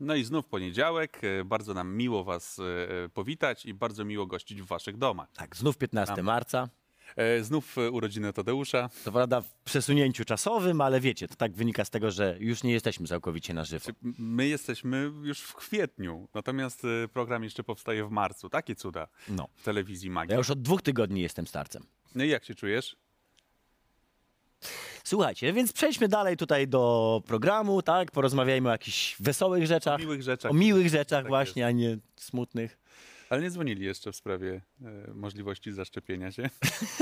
No i znów poniedziałek. E, Bardzo nam miło Was e, powitać i bardzo miło gościć w Waszych domach. Tak, znów 15 Tam. marca. E, Znów e, urodziny Tadeusza. To prawda w przesunięciu czasowym, ale wiecie, to tak wynika z tego, że już nie jesteśmy całkowicie na żywo. M- My jesteśmy już w kwietniu, natomiast e, program jeszcze powstaje w marcu. Takie cuda No. w telewizji Magii. Ja już od dwóch tygodni jestem starcem. No i jak się czujesz? Słuchajcie, więc przejdźmy dalej tutaj do programu, tak? Porozmawiajmy o jakichś wesołych rzeczach. O miłych rzeczach. O miłych rzeczach Tak właśnie, a nie smutnych. Ale nie dzwonili jeszcze w sprawie e, możliwości zaszczepienia się.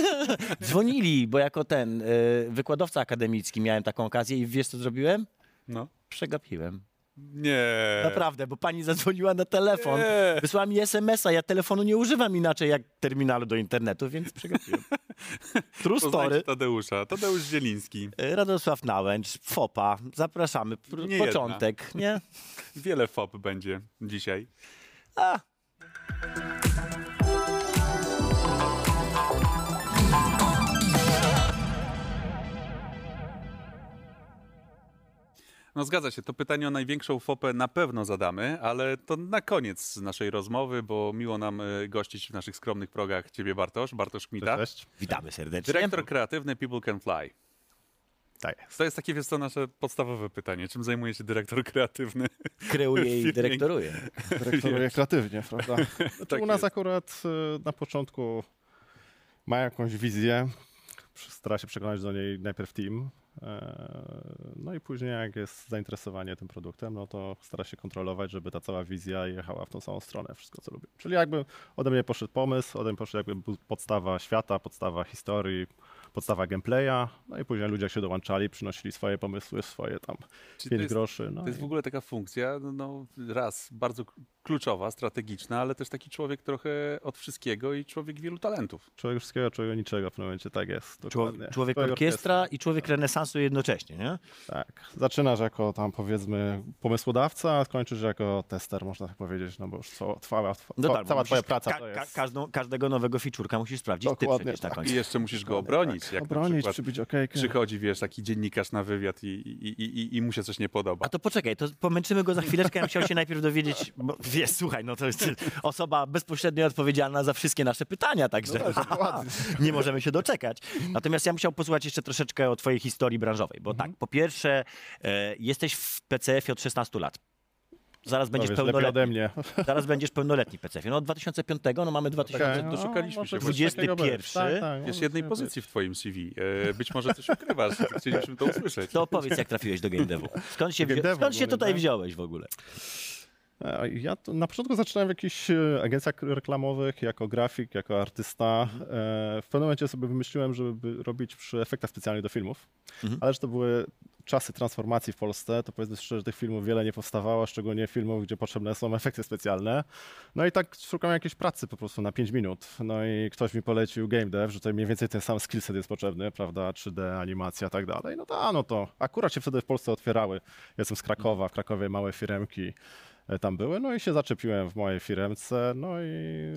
Dzwonili, bo jako ten y, wykładowca akademicki miałem taką okazję i wiesz co zrobiłem? No. Przegapiłem. Nie. Naprawdę, bo pani zadzwoniła na telefon. Nie. Wysłała mi SMS-a. Ja telefonu nie używam inaczej jak terminalu do internetu, więc przegapiłem. True story. Tadeusza. Tadeusz Zieliński. Radosław Nałęcz, FOPA. Zapraszamy. Pr- Nie Początek, nie? Wiele FOP będzie dzisiaj. A, No zgadza się, to pytanie o największą fopę na pewno zadamy, ale to na koniec naszej rozmowy, bo miło nam e, gościć w naszych skromnych progach ciebie Bartosz, Bartosz Kmita. Cześć. witamy serdecznie. Dyrektor kreatywny People Can Fly. Tak jest. To jest takie, wiesz co, nasze podstawowe pytanie. Czym zajmuje się dyrektor kreatywny? Kreuje i dyrektoruje. Dyrektoruje kreatywnie, prawda? Znaczy, Tak u nas jest. akurat y, na początku ma jakąś wizję, stara się przekonać do niej najpierw team, e, no i później jak jest zainteresowanie tym produktem, no to stara się kontrolować, żeby ta cała wizja jechała w tą samą stronę, wszystko co lubię. Czyli jakby ode mnie poszedł pomysł, ode mnie poszedł jakby podstawa świata, podstawa historii, podstawa gameplaya, no i później ludzie się dołączali, przynosili swoje pomysły, swoje tam Czy to 5 jest- groszy. No To jest i- w ogóle taka funkcja, no, no raz, bardzo kluczowa, strategiczna, ale też taki człowiek trochę od wszystkiego i człowiek wielu talentów. Człowiek wszystkiego, człowiek niczego w tym momencie, tak jest. Człowiek, Dokładnie. człowiek orkiestra i człowiek renesansu jednocześnie, nie? Tak. Zaczynasz jako tam powiedzmy pomysłodawca, a skończysz jako tester, można tak powiedzieć, no bo już cała, cała, No cała, tak, cała twoja praca ka- to ka- jest. każdą, każdego nowego feature'ka musisz sprawdzić Dokładnie ty tak. końcu. I jeszcze musisz go obronić. Tak. Jak Obronić, przybić okejkę. przychodzi, wiesz, taki dziennikarz na wywiad i, i, i, i, i mu się coś nie podoba. A to poczekaj, to pomęczymy go za chwileczkę. Ja bym chciał się najpierw dowiedzieć, bo wiesz, słuchaj, no to jest osoba bezpośrednio odpowiedzialna za wszystkie nasze pytania, także No tak, nie możemy się doczekać. Natomiast ja musiał posłuchać jeszcze troszeczkę o twojej historii branżowej, bo Mhm. tak, po pierwsze, e, jesteś w PCF-ie od 16 lat. Zaraz No będziesz ode pełnoletni. mnie. Zaraz będziesz pełnoletni w PCF-ie. No od 2005, no mamy 2000. Okej, no, doszukaliśmy może się. coś 21. takiego być. Tak, tak, Jest może jednej pozycji w twoim CV. E, Być może coś ukrywasz. Chcielibyśmy to usłyszeć. To opowiedz, jak trafiłeś do game devu. Skąd się, Game wzi- skąd się tutaj tak? wziąłeś w ogóle? E, Ja na początku zaczynałem w jakichś e, agencjach reklamowych, jako grafik, jako artysta. E, W pewnym momencie sobie wymyśliłem, żeby robić przy efektach specjalnych do filmów, Mhm. ale że to były czasy transformacji w Polsce, to powiedzmy szczerze, że tych filmów wiele nie powstawało, szczególnie filmów, gdzie potrzebne są efekty specjalne. No i tak szukałem jakiejś pracy po prostu na 5 minut. No i ktoś mi polecił game dev, że tutaj mniej więcej ten sam skillset jest potrzebny, prawda, 3D, animacja i tak dalej. No to, a, no to akurat się wtedy w Polsce otwierały. Jestem z Krakowa, w Krakowie małe firemki tam były, no i się zaczepiłem w mojej firemce, no i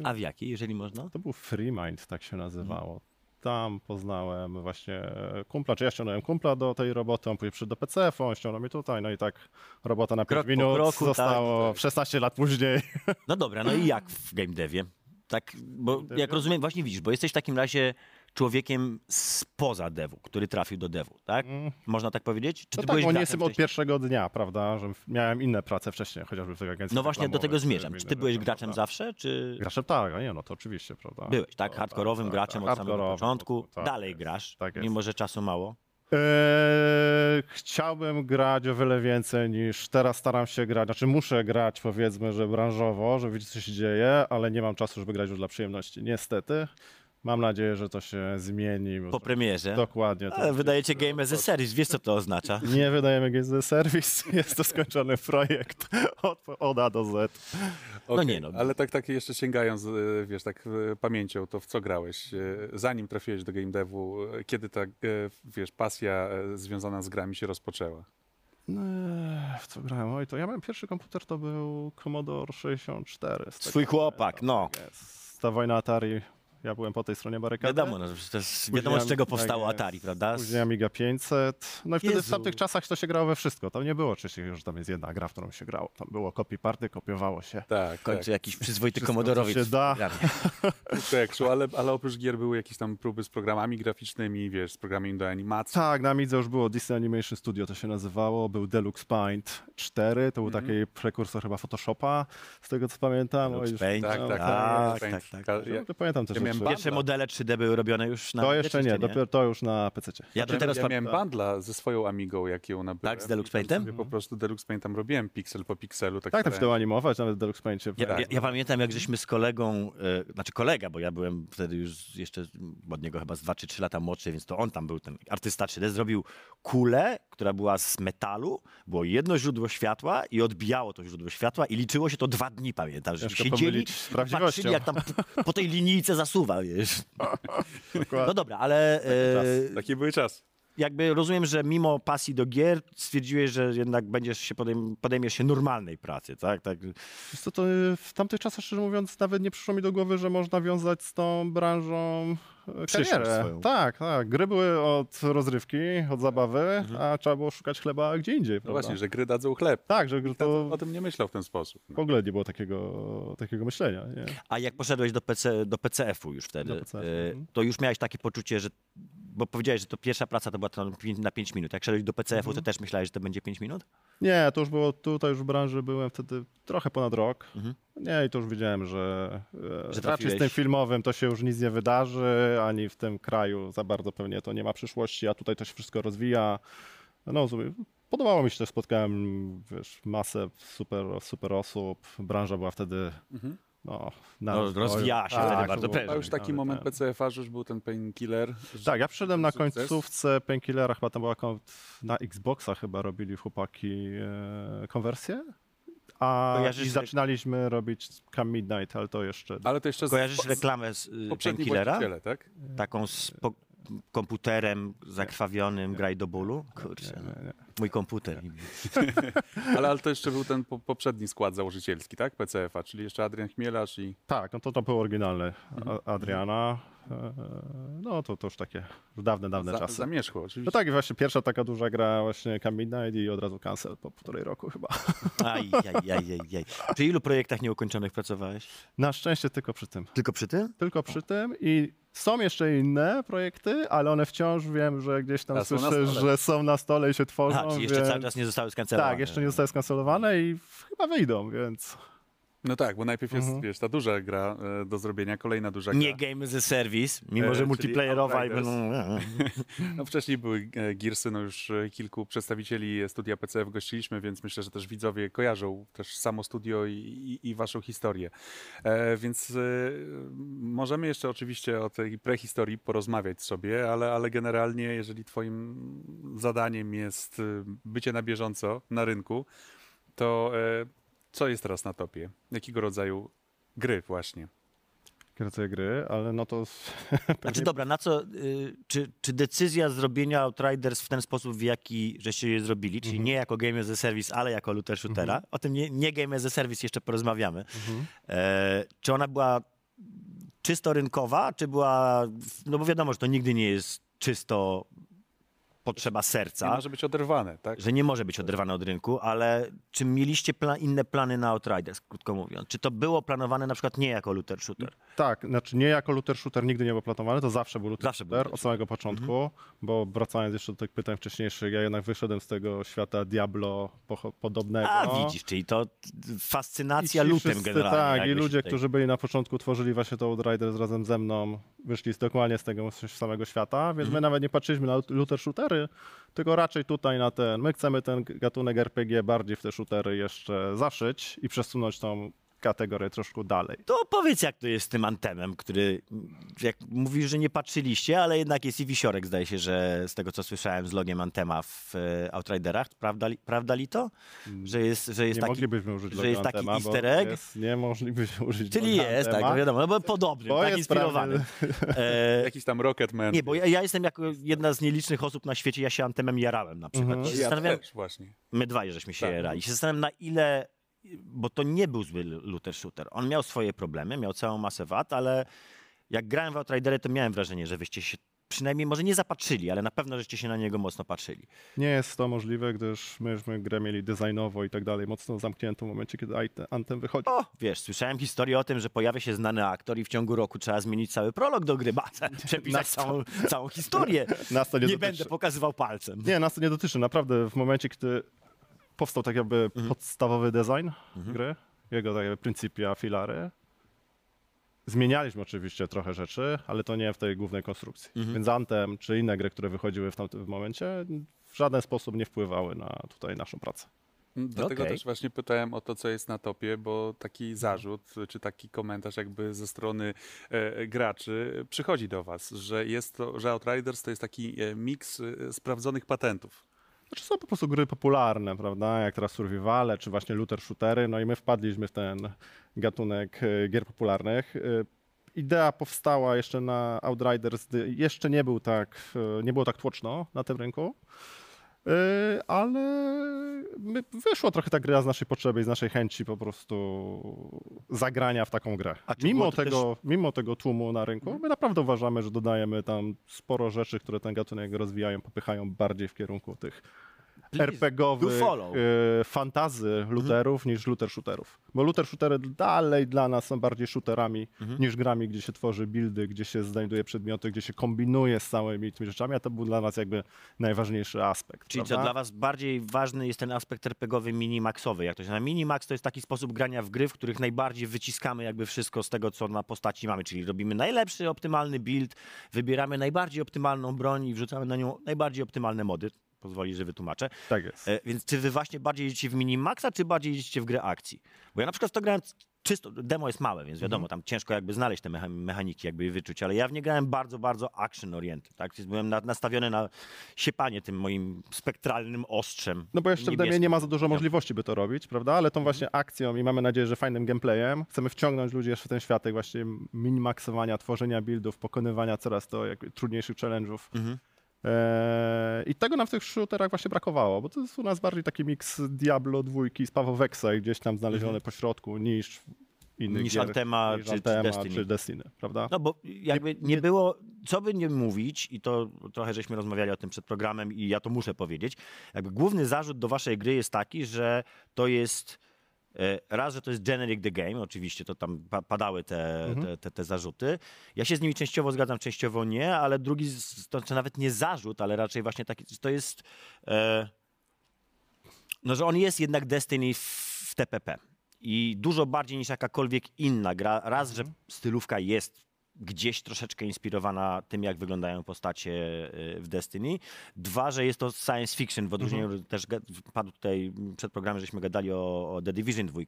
A w jakiej, jeżeli można? to był FreeMind, tak się nazywało. Tam poznałem właśnie kumpla, czy ja ściągnąłem kumpla do tej roboty, on przyszedł do PCF, on ściągnął mnie tutaj, no i tak robota na 5 Krok minut kroku, zostało tak, tak. 16 lat później. No dobra, no i jak w game devie? Tak, bo jak rozumiem, właśnie widzisz, bo jesteś w takim razie człowiekiem spoza devu, który trafił do devu, tak? Można tak powiedzieć? Czy No ty tak, byłeś bo nie jestem od pierwszego dnia, prawda, że miałem inne prace wcześniej, chociażby w tej agencji No właśnie do tego zmierzam. Czy ty byłeś graczem prawda. zawsze, czy Graczem tak, a nie, no to oczywiście, prawda. byłeś, tak? To, Hardkorowym tak, graczem tak, od samego początku. tak Dalej jest, grasz, tak jest. mimo że czasu mało. Eee, chciałbym grać o wiele więcej niż teraz staram się grać. Znaczy muszę grać powiedzmy, że branżowo, żeby wiedzieć co się dzieje, ale nie mam czasu, żeby grać już dla przyjemności. Niestety. Mam nadzieję, że to się zmieni. bo Po premierze. Dokładnie. Ale wydajecie Game as a Service, wiesz co to oznacza? Nie wydajemy Games as a Service, jest to skończony projekt od, od A do Z. Okej, nie no. Ale tak, tak jeszcze sięgając, e, wiesz, tak e, pamięcią, to w co grałeś? E, Zanim trafiłeś do game devu, kiedy ta, wiesz, pasja związana z grami się rozpoczęła? No, w co grałem? Oj, to ja miałem pierwszy komputer, to był Commodore 64. z tego Swój chłopak, no. Jest. Ta wojna Atari, ja byłem po tej stronie barykady. Wiadomo, no, to jest, wiadomo z czego tak powstało jest. Atari, prawda? Później Amiga 500. No i wtedy w Jezu. tamtych czasach to się grało we wszystko. Tam nie było oczywiście, że tam jest jedna gra, w którą się grało. Tam było copy party, kopiowało się. Tak, W końcu tak. jakiś przyzwoity komodorowiec. się da. w szło, ale, ale oprócz gier były jakieś tam próby z programami graficznymi, wiesz, z programami do animacji. Tak, na Amidze już było Disney Animation Studio, to się nazywało. Był Deluxe Paint 4, to był Mhm. taki prekursor chyba Photoshopa, z tego co pamiętam. Deluxe Paint. Tak, tak, tak, tak, tak, tak. Ka- Ja, pamiętam te ja miałem Pierwsze modele 3D były robione już na To jeszcze nie, dopiero to już na PC. Ja tu ja, teraz ja miałem bandla ze swoją Amigą, jak ją nabyłem. Tak, z Deluxe Paintem? sobie Po prostu Deluxe Paintem robiłem piksel po pikselu. Tak, Tak, tam się dało animować, nawet w Deluxe Paintie. Ja, Tak. ja, ja pamiętam, jak żeśmy z kolegą, e, znaczy kolega, bo ja byłem wtedy już jeszcze od niego chyba z 2 czy 3 lata młodszy, więc to on tam był ten artysta 3D, zrobił kulę, która była z metalu, było jedno źródło światła i odbijało to źródło światła i liczyło się to dwa dni, pamiętam, że Ciężko siedzieli patrzyli, jak tam po tej linijce zasuwa, wiesz. Dokładnie. No dobra, ale e, Taki były czas. Jakby rozumiem, że mimo pasji do gier stwierdziłeś, że jednak będziesz się podejm- podejmiesz się normalnej pracy, tak? tak? Wiesz co, to y, w tamtych czasach, szczerze mówiąc, nawet nie przyszło mi do głowy, że można wiązać z tą branżą e, Przyszłość karierę. swoją. Tak, tak. Gry były od rozrywki, od zabawy, a trzeba było szukać chleba gdzie indziej. No właśnie, że gry dadzą chleb. Tak, że To... to O tym nie myślał w ten sposób. w ogóle nie było takiego, takiego myślenia. Nie? A jak poszedłeś do, PC, do PCF-u już wtedy, Do PCF-u, e, mhm. to już miałeś takie poczucie, że bo powiedziałeś, że to pierwsza praca to była to na 5 minut. Jak szedłeś do PCF-u, Mhm. to też myślałeś, że to będzie 5 minut? Nie, to już było tutaj już w branży byłem wtedy trochę ponad rok. Mhm. Nie, i to już wiedziałem, że, e, Że raczej z tym filmowym to się już nic nie wydarzy, ani w tym kraju za bardzo pewnie to nie ma przyszłości, a tutaj to się wszystko rozwija. No, podobało mi się też, spotkałem wiesz, masę super, super osób, branża była wtedy Mhm. No, na No, rozwijała się Tak, wtedy to bardzo prężnie. A już taki moment tak. PCF-a, że już był ten painkiller. Tak, ja przyszedłem na sukces. końcówce Painkillera, chyba tam była na Xboxa chyba robili chłopaki e, konwersję. A Kojarzysz i re- zaczynaliśmy robić Come Midnight, ale to jeszcze... Ale to jeszcze z- Kojarzysz z- reklamę z poprzedni Painkillera? tak? Taką z po komputerem zakrwawionym, graj do bólu? Kurczę, no. Nie, nie. mój komputer. Ale, ale to jeszcze był ten po, poprzedni skład założycielski, tak? PCF-a, czyli jeszcze Adrian Chmielarz i... Tak, no to to był oryginalny Mhm. A- Adriana. E, No to, to już takie już dawne, dawne Za, czasy. zamierzchło, No oczywiście. tak, i właśnie pierwsza taka duża gra właśnie Come Midnight i od razu cancel po półtorej roku chyba. Aj, aj, aj, aj. Przy ilu projektach nieukończonych pracowałeś? Na szczęście tylko przy tym. Tylko przy tym? Tylko przy tym i są jeszcze inne projekty, ale one wciąż wiem, że gdzieś tam A, są na słyszę, stole. że są na stole i się tworzą. A, czyli jeszcze więc... cały czas nie zostały skancelowane. Tak, jeszcze nie zostały skancelowane i chyba wyjdą, więc No tak, bo najpierw jest, Mhm. wiesz, ta duża gra e, do zrobienia, kolejna duża gra. Nie game as a service, mimo E, że czyli multiplayerowa i będą... No wcześniej były e, Gearsy, no już e, kilku przedstawicieli studia PCF gościliśmy, więc myślę, że też widzowie kojarzą też samo studio i, i, i waszą historię. E, więc e, możemy jeszcze oczywiście o tej prehistorii porozmawiać sobie, ale, ale generalnie jeżeli twoim zadaniem jest e, bycie na bieżąco na rynku, to e, co jest teraz na topie? Jakiego rodzaju gry właśnie? jakie gry, ale no to Znaczy dobra, na co, y, czy, czy decyzja zrobienia Outriders w ten sposób, w jaki żeście je zrobili, czyli nie jako game as a service, ale jako looter shootera, o tym nie, nie game as a service jeszcze porozmawiamy, e, czy ona była czysto rynkowa, czy była, no bo wiadomo, że to nigdy nie jest czysto potrzeba Nie serca, może być oderwane, tak? że nie może być oderwane od rynku, ale czy mieliście pla- inne plany na Outriders, krótko mówiąc? Czy to było planowane na przykład nie jako looter shooter? tak, znaczy nie jako looter shooter nigdy nie był planowany, to zawsze był looter Zawsze był shooter looter od samego początku, bo wracając jeszcze do tych pytań wcześniejszych, ja jednak wyszedłem z tego świata Diablo podobnego. A widzisz, czyli to fascynacja lutem generalnie. Tak, i ludzie, tutaj- którzy byli na początku, tworzyli właśnie to Outriders razem ze mną, wyszli z dokładnie z tego samego świata, więc Mhm. my nawet nie patrzyliśmy na looter shootery, tylko raczej tutaj na ten, my chcemy ten gatunek RPG bardziej w te shootery jeszcze zaszyć i przesunąć tą kategorię troszkę dalej. To powiedz, jak to jest z tym Antemem, który, jak mówisz, że nie patrzyliście, ale jednak jest i wisiorek, zdaje się, że z tego, co słyszałem z logiem Antema w e, Outriderach. Prawda, li- prawda li to? Że jest, że jest nie taki... moglibyśmy użyć że jest taki Antema, easter egg? Jest, nie moglibyśmy użyć Czyli jest, tak, Antema, no wiadomo, no bo podobny, bo tak inspirowany. E, Jakiś tam Rocketman. nie, bo ja, ja jestem jako jedna z nielicznych osób na świecie, ja się Antemem jarałem na przykład. Mhm. Ja też właśnie. My dwaj żeśmy się Tak. jarali. I się zastanawiam, na ile, bo to nie był zły looter shooter. On miał swoje problemy, miał całą masę wad, ale jak grałem w Outridery, to miałem wrażenie, że wyście się przynajmniej może nie zapatrzyli, ale na pewno żeście się na niego mocno patrzyli. Nie jest to możliwe, gdyż myśmy grę mieli designowo i tak dalej mocno zamkniętą w momencie, kiedy Anthem wychodzi. O, wiesz, słyszałem historię o tym, że pojawia się znany aktor i w ciągu roku trzeba zmienić cały prolog do gry, ba, przepisać całą, całą historię. Nas to nie, Nie dotyczy. będę pokazywał palcem. Nie, nas to nie dotyczy. Naprawdę w momencie, kiedy powstał tak jakby Mhm. podstawowy design gry, jego tak jakby pryncypia, filary, zmienialiśmy oczywiście trochę rzeczy, ale to nie w tej głównej konstrukcji. Mhm. Więc Anthem czy inne gry, które wychodziły w tamtym momencie, w żaden sposób nie wpływały na tutaj naszą pracę. Dlatego Okej. też właśnie pytałem o to, co jest na topie, bo taki zarzut, czy taki komentarz jakby ze strony e, graczy przychodzi do was, że jest to, że Outriders to jest taki e, miks e, sprawdzonych patentów. Znaczy są po prostu gry popularne, prawda, jak teraz survivale, czy właśnie looter shootery, no i my wpadliśmy w ten gatunek e, gier popularnych. E, Idea powstała jeszcze na Outriders, jeszcze nie był tak, e, nie było tak tłoczno na tym rynku, ale my- wyszło trochę ta gra z naszej potrzeby i z naszej chęci po prostu zagrania w taką grę. Mimo tego, mimo tego tłumu na rynku, my naprawdę uważamy, że dodajemy tam sporo rzeczy, które ten gatunek rozwijają, popychają bardziej w kierunku tych RPGowych e, fantazy looterów niż looter shooterów. Bo looter shootery dalej dla nas są bardziej shooterami niż grami, gdzie się tworzy buildy, gdzie się znajduje przedmioty, gdzie się kombinuje z całymi tymi rzeczami, a to był dla nas jakby najważniejszy aspekt. Czyli co, prawda? dla was bardziej ważny jest ten aspekt RPGowy minimaxowy, jak to się na Minimax to jest taki sposób grania w gry, w których najbardziej wyciskamy jakby wszystko z tego, co na postaci mamy, czyli robimy najlepszy, optymalny build, wybieramy najbardziej optymalną broń i wrzucamy na nią najbardziej optymalne mody. Pozwoli, że wytłumaczę. Tak jest. E, więc czy wy właśnie bardziej jedziecie w Minimaxa, czy bardziej jedziecie w grę akcji? Bo ja na przykład to grałem czysto, demo jest małe, więc wiadomo, tam ciężko jakby znaleźć te mecha- mechaniki, jakby je wyczuć, ale ja w nie grałem bardzo, bardzo action oriented, tak? Więc Byłem na, nastawiony na siepanie tym moim spektralnym ostrzem. No bo jeszcze w demie nie ma za dużo możliwości, by to robić, prawda? Ale tą właśnie Mhm. akcją i mamy nadzieję, że fajnym gameplayem chcemy wciągnąć ludzi jeszcze w ten światek właśnie minimaksowania, tworzenia buildów, pokonywania coraz to trudniejszych challenge'ów. Mhm. Eee, I tego nam w tych shooterach właśnie brakowało, bo to jest u nas bardziej taki miks Diablo dwójki z Paweł Wexa gdzieś tam znaleziony po środku niż innych Niż gier, Antema niż czy- czy Antema Destiny. czy Destiny, prawda? No bo jakby nie było, co by nie mówić, i to trochę żeśmy rozmawiali o tym przed programem i ja to muszę powiedzieć, jakby główny zarzut do waszej gry jest taki, że to jest raz, że to jest generic the game, oczywiście to tam pa- padały te, te, te, te zarzuty. Ja się z nimi częściowo zgadzam, częściowo nie, ale drugi, z- to znaczy nawet nie zarzut, ale raczej właśnie taki, to jest e, no, że on jest jednak Destiny w, w TPP. I dużo bardziej niż jakakolwiek inna gra. Raz, że stylówka jest gdzieś troszeczkę inspirowana tym, jak wyglądają postacie y, w Destiny. Dwa, że jest to science fiction, w odróżnieniu też ga- padł tutaj przed programem, żeśmy gadali o, o The Division 2.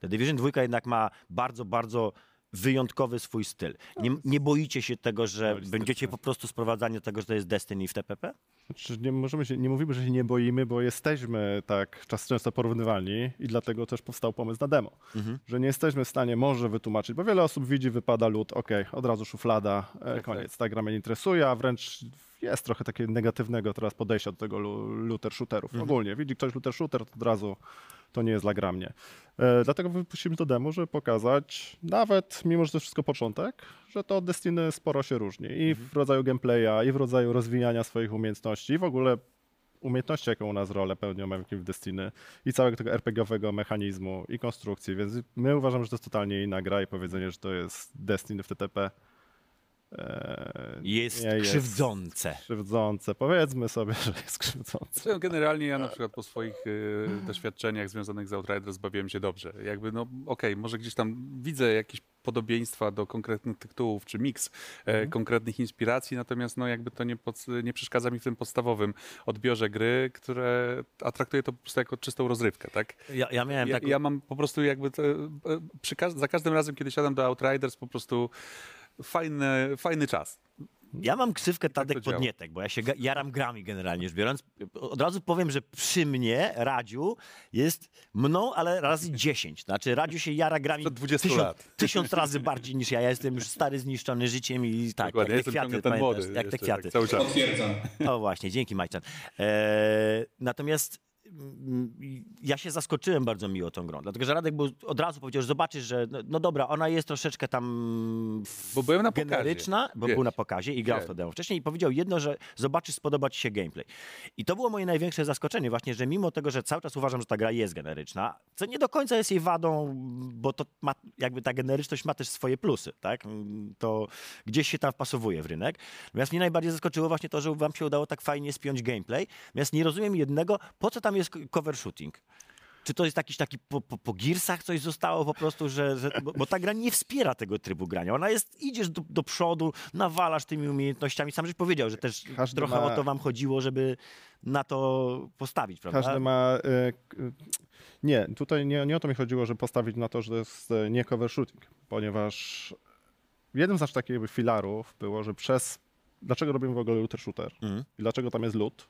The Division 2 jednak ma bardzo, bardzo wyjątkowy swój styl. Nie, nie boicie się tego, że będziecie po prostu sprowadzani do tego, że to jest Destiny w TPP? Znaczy, nie, możemy się, nie mówimy, że się nie boimy, bo jesteśmy tak czas często porównywalni i dlatego też powstał pomysł na demo. Że nie jesteśmy w stanie może wytłumaczyć, bo wiele osób widzi, wypada lód, okej, od razu szuflada, e, koniec, ta gra mnie nie interesuje, a wręcz jest trochę takiego negatywnego teraz podejścia do tego looter shooterów. Ogólnie, widzi ktoś looter shooter, to od razu to nie jest dla gra mnie. E, dlatego wypuścimy to demo, żeby pokazać, nawet mimo, że to jest wszystko początek, że to od Destiny sporo się różni. I w rodzaju gameplaya, i w rodzaju rozwijania swoich umiejętności, i w ogóle umiejętności, jaką u nas rolę pełnią w Destiny i całego tego RPG-owego mechanizmu i konstrukcji, więc my uważamy, że to jest totalnie inna gra i powiedzenie, że to jest Destiny w TTP Jest nie krzywdzące. krzywdzące. Powiedzmy sobie, że jest krzywdzące. Generalnie ja na przykład po swoich y, doświadczeniach związanych z Outriders bawiłem się dobrze. Jakby, no okej, może gdzieś tam widzę jakieś podobieństwa do konkretnych tytułów, czy miks e, konkretnych inspiracji, natomiast no jakby to nie, pod, nie przeszkadza mi w tym podstawowym odbiorze gry, które, a traktuję to po prostu jako czystą rozrywkę, tak? Ja, ja miałem Ja, taką... ja mam po prostu jakby, te, e, przy, za każdym razem, kiedy siadam do Outriders, po prostu fajny, fajny czas. Ja mam ksywkę to Tadek działa. Podnietek, bo ja się jaram grami generalnie rzecz biorąc. Od razu powiem, że przy mnie Radziu jest mną, ale razy 10. Znaczy Radziu się jara grami Przed 20 tysiąc, lat. tysiąc razy bardziej niż ja. Ja jestem już stary, zniszczony życiem i tak, Dokładnie, jak te kwiaty, ten pamiętasz, młody. jak te jeszcze, kwiaty. Tak, cały czas. Potwierdzam. O właśnie, dzięki Majczan. Eee, natomiast ja się zaskoczyłem bardzo miło tą grą, dlatego że Radek był, od razu powiedział, że zobaczysz, że no, no dobra, ona jest troszeczkę tam Bo byłem na pokazie. generyczna, bo Wiesz. był na pokazie i grał w Wiem. to demo wcześniej i powiedział jedno, że zobaczysz, spodoba ci się gameplay. I to było moje największe zaskoczenie właśnie, że mimo tego, że cały czas uważam, że ta gra jest generyczna, co nie do końca jest jej wadą, bo to ma, jakby ta generyczność ma też swoje plusy, tak? To gdzieś się tam wpasowuje w rynek. Natomiast mnie najbardziej zaskoczyło właśnie to, że wam się udało tak fajnie spiąć gameplay. Natomiast nie rozumiem jednego, po co tam jest cover shooting? Czy to jest jakiś taki po, po, po girsach coś zostało po prostu, że, że bo, bo ta gra nie wspiera tego trybu grania. Ona jest, idziesz do, do przodu, nawalasz tymi umiejętnościami. Sam żeś powiedział, że też Każdy trochę ma- o to wam chodziło, żeby na to postawić, prawda? Każdy ma. e, Nie, tutaj nie, nie o to mi chodziło, żeby postawić na to, że to jest e, nie cover shooting, ponieważ jednym z takich filarów było, że przez. Dlaczego robimy w ogóle looter shooter? Mhm. I dlaczego tam jest loot?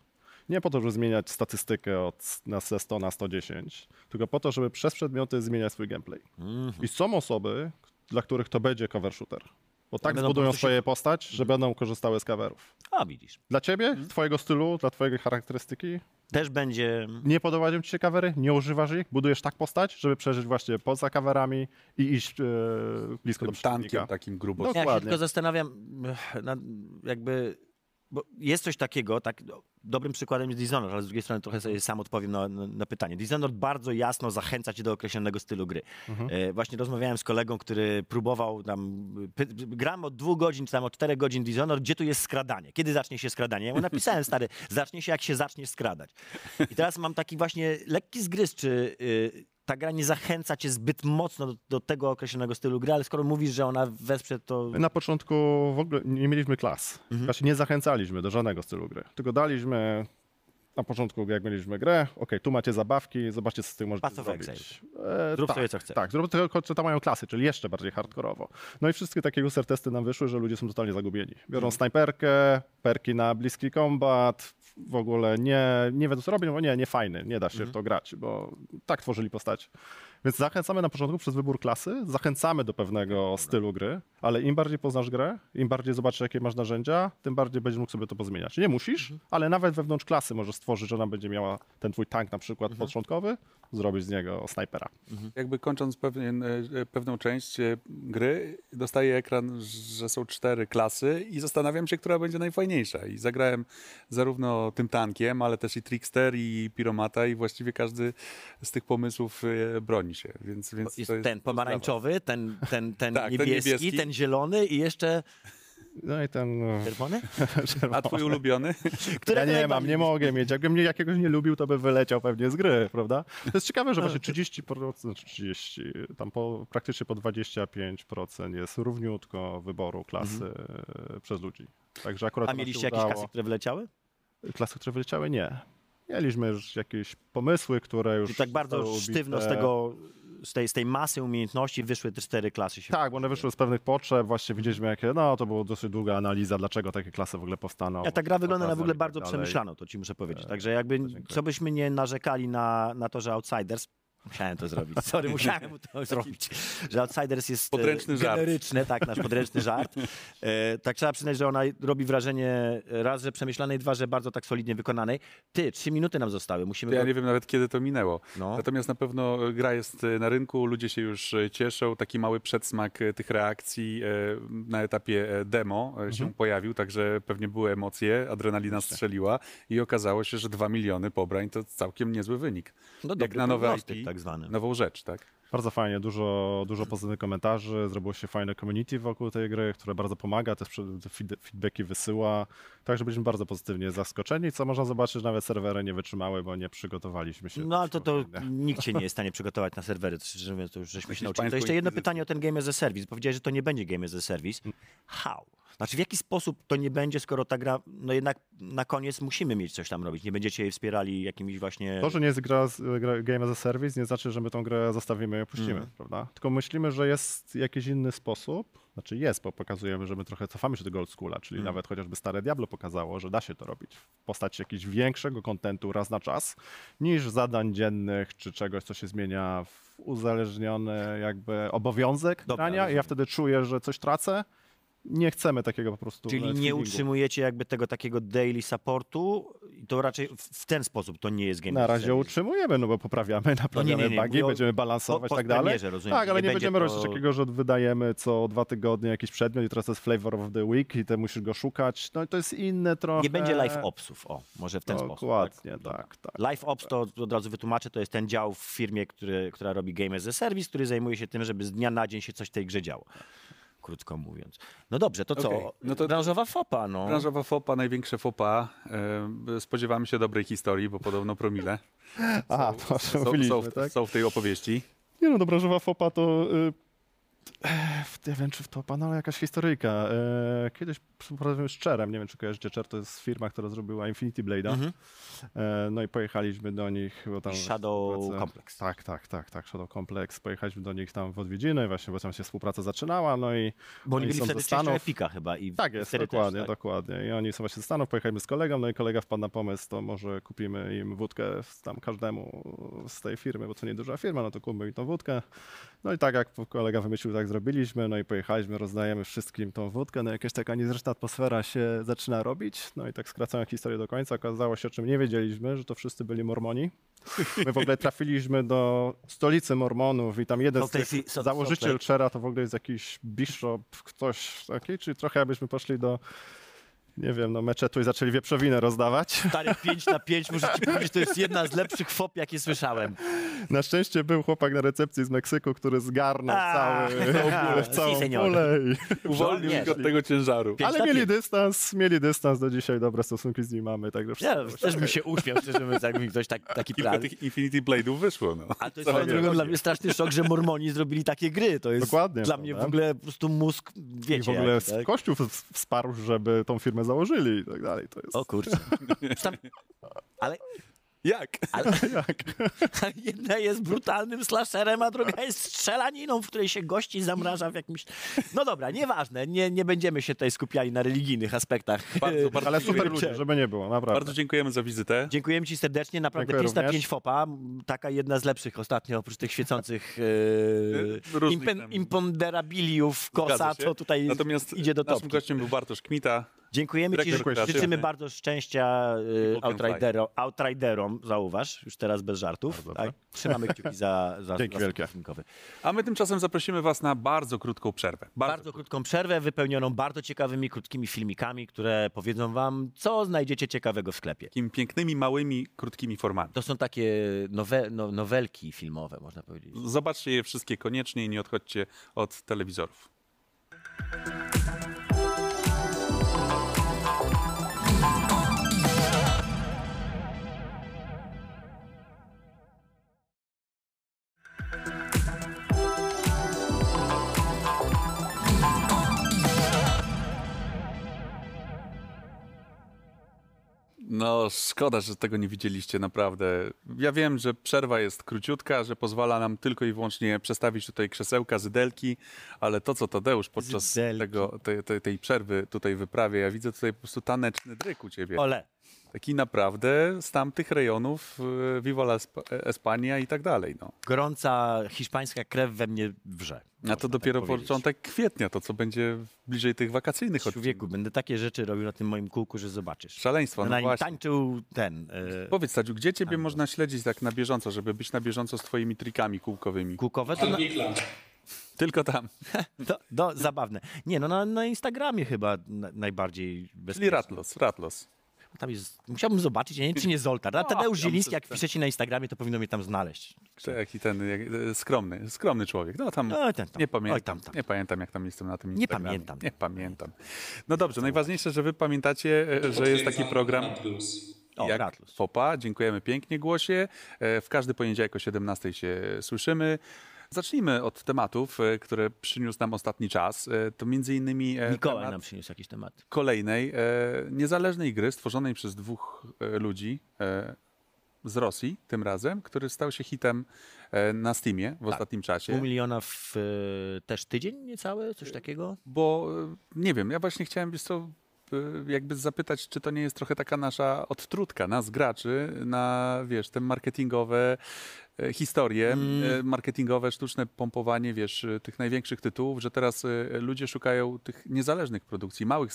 Nie po to, żeby zmieniać statystykę od na ze 100 na 110, tylko po to, żeby przez przedmioty zmieniać swój gameplay. Mhm. I są osoby, dla których to będzie cover shooter. Bo tak będą zbudują prostu się- swoje postać, że będą korzystały z coverów. A widzisz. Dla ciebie, twojego stylu, dla twojej charakterystyki, Też będzie. nie podobają ci się kawery, nie używasz ich, budujesz tak postać, żeby przeżyć właśnie poza kawerami i iść e, blisko do Tym tankiem przeciwnika. takim grubo. No. Ja się Dokładnie. tylko zastanawiam, na, jakby. Bo jest coś takiego, tak, no, dobrym przykładem jest Dishonored, ale z drugiej strony trochę sobie sam odpowiem na, na, na pytanie. Dishonored bardzo jasno zachęca cię do określonego stylu gry. E, właśnie rozmawiałem z kolegą, który próbował tam, py, gram od dwóch godzin, czy tam od czterech godzin Dishonored, gdzie tu jest skradanie? Kiedy zacznie się skradanie? Ja mu napisałem, stary, zacznie się jak się zaczniesz skradać. I teraz mam taki właśnie lekki zgryz, czy y, ta gra nie zachęca cię zbyt mocno do, do tego określonego stylu gry, ale skoro mówisz, że ona wesprze to... My na początku w ogóle nie mieliśmy klas. Właśnie nie zachęcaliśmy do żadnego stylu gry. Tylko daliśmy na początku, jak mieliśmy grę, ok, tu macie zabawki, zobaczcie, co z tym możecie Path zrobić. E, Zrób tak, sobie, co chcesz. Tak, zrób tylko, co tam mają klasy, czyli jeszcze bardziej hardkorowo. No i wszystkie takie user testy nam wyszły, że ludzie są totalnie zagubieni. Biorą snajperkę, perki na bliski kombat, w ogóle nie, nie wiedzą co robią, bo nie, nie fajny, nie da się w to grać, bo tak tworzyli postać. Więc zachęcamy na początku przez wybór klasy, zachęcamy do pewnego stylu gry, ale im bardziej poznasz grę, im bardziej zobaczysz, jakie masz narzędzia, tym bardziej będziesz mógł sobie to pozmieniać. Nie musisz, ale nawet wewnątrz klasy możesz stworzyć, że ona będzie miała ten twój tank na przykład początkowy, zrobić z niego snajpera. Jakby kończąc pewien, e, pewną część e, gry, dostaję ekran, że są cztery klasy i zastanawiam się, która będzie najfajniejsza. I zagrałem zarówno tym tankiem, ale też i Trickster i Piromata i właściwie każdy z tych pomysłów e, się. Więc, więc Jest to jest ten pomarańczowy, ten, ten, ten, Tak, ten niebieski, ten niebieski. zielony i jeszcze No i ten... e, czerwony? A twój ulubiony? Ja nie mam, nie mogę mieć. Jakbym mnie jakiegoś nie lubił, to by wyleciał pewnie z gry, prawda? To jest ciekawe, że właśnie 30%, znaczy 30, tam po, praktycznie po 25% jest równiutko wyboru klasy e, przez ludzi. Także akurat A mieliście jakieś udało. kasy, które wyleciały? Klasy, które wyleciały? Nie. Mieliśmy już jakieś pomysły, które już I tak bardzo sztywno z tego, z tej, z tej masy umiejętności wyszły te cztery klasy się. Tak, bo one wyszły z pewnych potrzeb, właśnie widzieliśmy jakie, no to była dosyć długa analiza, dlaczego takie klasy w ogóle powstaną. Ja, ta gra wygląda na w ogóle tak bardzo przemyślano, to ci muszę powiedzieć. Także jakby co byśmy nie narzekali na, na to, że Outsiders, musiałem to zrobić, sorry, musiałem to zrobić, że Outsiders jest e, Podręczny żart. generyczny, tak, nasz podręczny żart. E, tak trzeba przyznać, że ona robi wrażenie raz, że przemyślanej, dwa, że bardzo tak solidnie wykonanej. Ty, trzy minuty nam zostały, musimy... Ja nie wiem nawet kiedy to minęło. No. Natomiast na pewno gra jest e, na rynku, ludzie się już e, cieszą. Taki mały przedsmak e, tych reakcji e, na etapie e, demo e, się pojawił, także pewnie były emocje, adrenalina strzeliła i okazało się, że 2 miliony pobrań to całkiem niezły wynik. No Jak dobry na nowe IP, tak zwany. nową rzecz, tak? Bardzo fajnie, dużo, dużo pozytywnych komentarzy, zrobiło się fajne community wokół tej gry, które bardzo pomaga, też feedbacki wysyła, także byliśmy bardzo pozytywnie zaskoczeni, co można zobaczyć, że nawet serwery nie wytrzymały, bo nie przygotowaliśmy się. No ale to, to nikt się nie jest w stanie przygotować na serwery, to to już żeśmy się nauczyli. To jeszcze jedno pytanie o ten Game as a Service. Powiedziałeś, że to nie będzie Game as a Service. How? Znaczy w jaki sposób to nie będzie, skoro ta gra, no jednak na koniec musimy mieć coś tam robić. Nie będziecie jej wspierali jakimiś właśnie... To, że nie jest gra, gra Game as a Service, nie znaczy, że my tą grę zostawimy i opuścimy, Mhm. prawda? Tylko myślimy, że jest jakiś inny sposób, znaczy jest, bo pokazujemy, że my trochę cofamy się do Gold Schoola, czyli Mhm. nawet chociażby stare Diablo pokazało, że da się to robić w postaci jakiegoś większego kontentu raz na czas, niż zadań dziennych, czy czegoś, co się zmienia w uzależniony jakby obowiązek Dobra, grania i ja wtedy czuję, że coś tracę. Nie chcemy takiego po prostu Czyli nie utrzymujecie jakby tego takiego daily supportu i to raczej w, ten sposób to nie jest Game Na razie Service. utrzymujemy, no bo poprawiamy, naprawiamy nie, nie, bugi, mówię będziemy po- balansować po i tak dalej. rozumiem, tak, ale nie nie, będzie będziemy robić to- coś takiego, że wydajemy co dwa tygodnie jakiś przedmiot i teraz to jest flavor of the week i ty musisz go szukać. No i to jest inne trochę. Nie będzie live opsów, o, może w ten sposób. Dokładnie, Dobra. tak, tak. Live Ops to od razu wytłumaczę, to jest ten dział w firmie, który, która robi Game as a Service, który zajmuje się tym, żeby z dnia na dzień się coś w tej grze działo. Krótko mówiąc. No dobrze, to co? Okej, no to- Branżowa fopa, no. Branżowa fopa, największe fopa. E, spodziewamy się dobrej historii, bo podobno promile Aha, to są, są, w- tak? są w tej opowieści. Nie no, do branżowa fopa to... Nie wiem, czy w to pana jakaś historyjka. E, kiedyś współpracowałem z Cherem, nie wiem, czy kojarzycie. Cher to jest firma, która zrobiła Infinity Blade'a. Mhm. E, no i pojechaliśmy do nich, bo tam... Shadow Complex. Tak, tak, tak, tak, Shadow Complex. Pojechaliśmy do nich tam w odwiedziny, właśnie, bo tam się współpraca zaczynała, no i... Bo oni oni byli wtedy Stanów. Epika chyba. I Tak jest, dokładnie, też, tak? dokładnie. I oni są właśnie ze Stanów, pojechaliśmy z kolegą, no i kolega wpadł na pomysł, to może kupimy im wódkę tam każdemu z tej firmy, bo to nieduża firma, no to kupmy im tą wódkę. No i tak jak kolega wymyślił, tak zrobiliśmy, no i pojechaliśmy, rozdajemy wszystkim tą wódkę, no jakaś taka niezręczna atmosfera się zaczyna robić, no i tak skracając historię do końca, okazało się, o czym nie wiedzieliśmy, że to wszyscy byli mormoni. My w ogóle trafiliśmy do stolicy mormonów i tam jeden z tych założyciel Chera to w ogóle jest jakiś bishop, ktoś taki, czyli trochę jakbyśmy poszli do, nie wiem, no meczetu i zaczęli wieprzowinę rozdawać. Stary 5 na 5, muszę ci powiedzieć, to jest jedna z lepszych fop, jakie słyszałem. Na szczęście był chłopak na recepcji z Meksyku, który zgarnął A, cały, si, całą senior. pulę. I... Uwolnił ich od tego ciężaru. Pięć Ale mieli dystans, mieli dystans, do dzisiaj dobre stosunki z nim mamy, także Ja też bym się uśmiał, szczerze mówiąc, jakby mi ktoś tak, taki Kilka plan. tych Infinity Blade'ów wyszło. No. A to jest chodzi. dla mnie straszny szok, że Mormoni zrobili takie gry. To jest Dokładnie, dla mnie w ogóle po prostu mózg, I wiecie. w ogóle jaki, tak? Kościół wsparł, żeby tą firmę założyli i tak dalej. To jest... O kurczę. Tam, ale, Jak? ale jedna jest brutalnym slasherem, a druga jest strzelaniną, w której się gości zamraża w jakimś... No dobra, nieważne, nie, nie będziemy się tutaj skupiali na religijnych aspektach. Bardzo, bardzo, Ale super ludzie, żeby nie było, naprawdę. bardzo dziękujemy za wizytę. Dziękujemy Ci serdecznie, naprawdę Dziękuję 5 na również. 5 fopa, taka jedna z lepszych ostatnio, oprócz tych świecących Różnych impen, imponderabiliów kosa, to tutaj Natomiast idzie do naszym topki. gościem był Bartosz Kmita. Dziękujemy Ci, Dyrektor życzymy bardzo szczęścia y, People can Outridero, Outriderom, zauważ, już teraz bez żartów. Tak? Trzymamy kciuki za, za, Dzięki wielkie. A my tymczasem zaprosimy Was na bardzo krótką przerwę. Bardzo, Bardzo krótką przerwę, wypełnioną bardzo ciekawymi, krótkimi filmikami, które powiedzą Wam, co znajdziecie ciekawego w sklepie. takimi pięknymi, małymi, krótkimi formami. To są takie nowe, no, nowelki filmowe, można powiedzieć. Zobaczcie je wszystkie koniecznie i nie odchodźcie od telewizorów. No, szkoda, że tego nie widzieliście, naprawdę. Ja wiem, że przerwa jest króciutka, że pozwala nam tylko i wyłącznie przestawić tutaj krzesełka, zydelki, ale to, co Tadeusz podczas Zydelki. tego, tej, tej, tej przerwy tutaj wyprawia, ja widzę tutaj po prostu taneczny dryk u ciebie. Ole, Taki naprawdę z tamtych rejonów, y, Viva la Esp- Espania i tak dalej. No. gorąca hiszpańska krew we mnie wrze. A to dopiero tak powiedzieć. początek kwietnia, to co będzie bliżej tych wakacyjnych odcinków. Człowieku, będę takie rzeczy robił na tym moim kółku, że zobaczysz. Szaleństwo, no na nim właśnie. tańczył ten... e, Powiedz, Sadziu, gdzie ciebie Tango. można śledzić tak na bieżąco, żeby być na bieżąco z twoimi trikami kółkowymi? Kółkowe to, na, Tylko tam. to, do, zabawne. Nie, no na, na Instagramie chyba na, najbardziej Czyli bezpiecznie. Ratlos, Ratlos. Tam jest, musiałbym zobaczyć, ja nie wiem, czy nie Zoltar. A O, Tadeusz Zieliński, jak piszecie na Instagramie, to powinno mnie tam znaleźć. Taki ten jak, e, skromny, skromny człowiek. No tam Oj, ten tam. nie pamiętam. Oj, tam, tam. Nie pamiętam, jak tam jestem na tym Nie Instagramie. pamiętam. Nie pamiętam. No dobrze, najważniejsze, że wy pamiętacie, e, że jest taki program. O, jak. FOPA. Dziękujemy pięknie, Głosie. E, W każdy poniedziałek o 17 się słyszymy. Zacznijmy od tematów, e, które przyniósł nam ostatni czas. E, To między innymi e, Mikołaj nam przyniósł jakiś temat. kolejnej niezależnej gry stworzonej przez dwóch ludzi z Rosji tym razem, który stał się hitem na Steamie w ostatnim Pół czasie. miliona w też tydzień niecały, coś takiego? Bo nie wiem, ja właśnie chciałem wiesz co, jakby zapytać, czy to nie jest trochę taka nasza odtrutka, nas graczy, na wiesz, te marketingowe e, historie, Mm. e, marketingowe, sztuczne pompowanie, wiesz, e, tych największych tytułów, że teraz ludzie szukają tych niezależnych produkcji, małych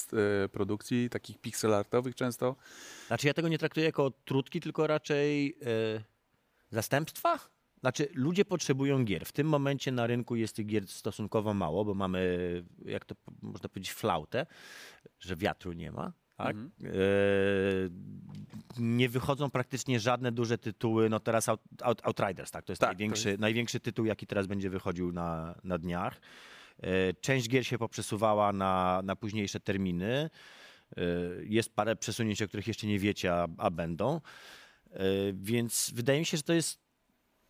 produkcji, takich pixelartowych często. Znaczy ja tego nie traktuję jako trudki, tylko raczej e, zastępstwa. Znaczy ludzie potrzebują gier. W tym momencie na rynku jest tych gier stosunkowo mało, bo mamy, jak to można powiedzieć, flautę, że wiatru nie ma. Tak? Mhm. E, nie wychodzą praktycznie żadne duże tytuły. No teraz Out, Out, Outriders, tak? To jest, Tak, to największy, największy tytuł, jaki teraz będzie wychodził na, na dniach. E, Część gier się poprzesuwała na, na późniejsze terminy. E, Jest parę przesunięć, o których jeszcze nie wiecie, a, a będą. E, Więc wydaje mi się, że to jest.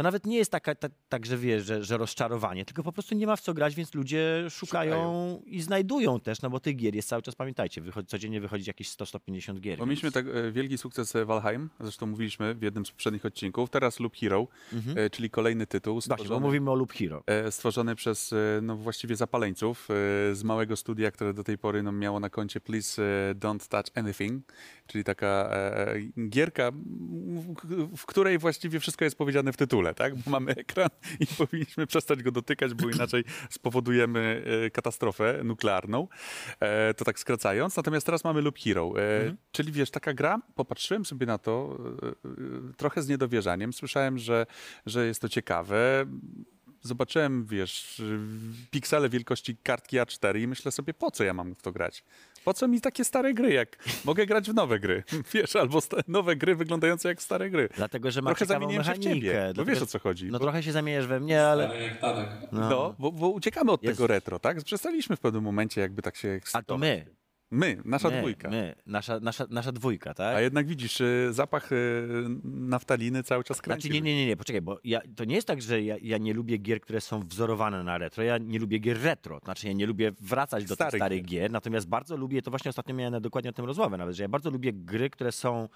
To nawet nie jest taka, ta, tak, że wiesz, że, że rozczarowanie, tylko po prostu nie ma w co grać, więc ludzie szukają, Szukają. i znajdują też, no bo tych gier jest cały czas, pamiętajcie, wychodzi, codziennie wychodzi jakieś 100-150 gier. Bo więc- mieliśmy tak e, wielki sukces e, Valheim, zresztą mówiliśmy w jednym z poprzednich odcinków. Teraz Loop Hero, e, czyli kolejny tytuł Mhm. Właśnie, bo stworzony, mówimy o Loop Hero. e, stworzony przez no, właściwie zapaleńców z małego studia, które do tej pory no, miało na koncie Please Don't Touch Anything, czyli taka gierka, w której właściwie wszystko jest powiedziane w tytule, tak? Bo mamy ekran i powinniśmy przestać go dotykać, bo inaczej spowodujemy e, katastrofę nuklearną. E, to tak skracając. Natomiast teraz mamy Loop Hero, e, czyli wiesz, taka gra, popatrzyłem sobie na to trochę z niedowierzaniem. Słyszałem, że, że jest to ciekawe. Zobaczyłem, wiesz, piksele wielkości kartki A4 i myślę sobie, po co ja mam w to grać? Po co mi takie stare gry, jak mogę grać w nowe gry? Wiesz, albo nowe gry wyglądające jak stare gry. Dlatego, że ma Trochę ciekawą zamieniłem się w mechanikę. ciebie, dlatego, wiesz o co chodzi. No bo, trochę się zamieniasz we mnie, ale... Jak Tadek. no, bo, bo uciekamy od Jest. tego retro, tak? Przestaliśmy w pewnym momencie jakby tak się A to my. My, nasza my, dwójka. My, nasza, nasza, nasza dwójka, tak? A jednak widzisz, y, zapach y, naftaliny cały czas kręci. Znaczy, nie, nie, nie, nie, poczekaj, bo ja, to nie jest tak, że ja, ja nie lubię gier, które są wzorowane na retro. Ja nie lubię gier retro. Znaczy, ja nie lubię wracać do Starych tych starych gier. gier. natomiast bardzo lubię, to właśnie ostatnio miałem dokładnie o tym rozmowę nawet, że ja bardzo lubię gry, które są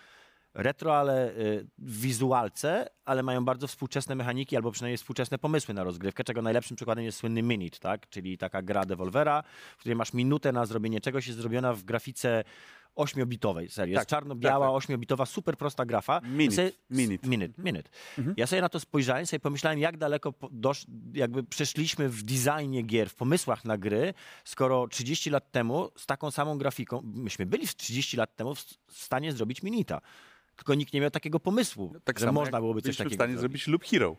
retro, ale y, w wizualce, ale mają bardzo współczesne mechaniki, albo przynajmniej współczesne pomysły na rozgrywkę, czego najlepszym przykładem jest słynny Minute, tak? czyli taka gra Devolvera, w której masz minutę na zrobienie czegoś, jest zrobiona w grafice ośmiobitowej serii. Tak, Jest czarno-biała, tak, tak. ośmiobitowa, super prosta grafa. Minute, Ja sobie- minute. Minute, minute. Mhm. Ja sobie na to spojrzałem, sobie pomyślałem, jak daleko dosz, jakby przeszliśmy w designie gier, w pomysłach na gry, skoro 30 lat temu z taką samą grafiką, myśmy byli w 30 lat temu w, w stanie zrobić Minita. Tylko nikt nie miał takiego pomysłu, Tak że można byłoby coś takiego w stanie zrobić. Loop Hero.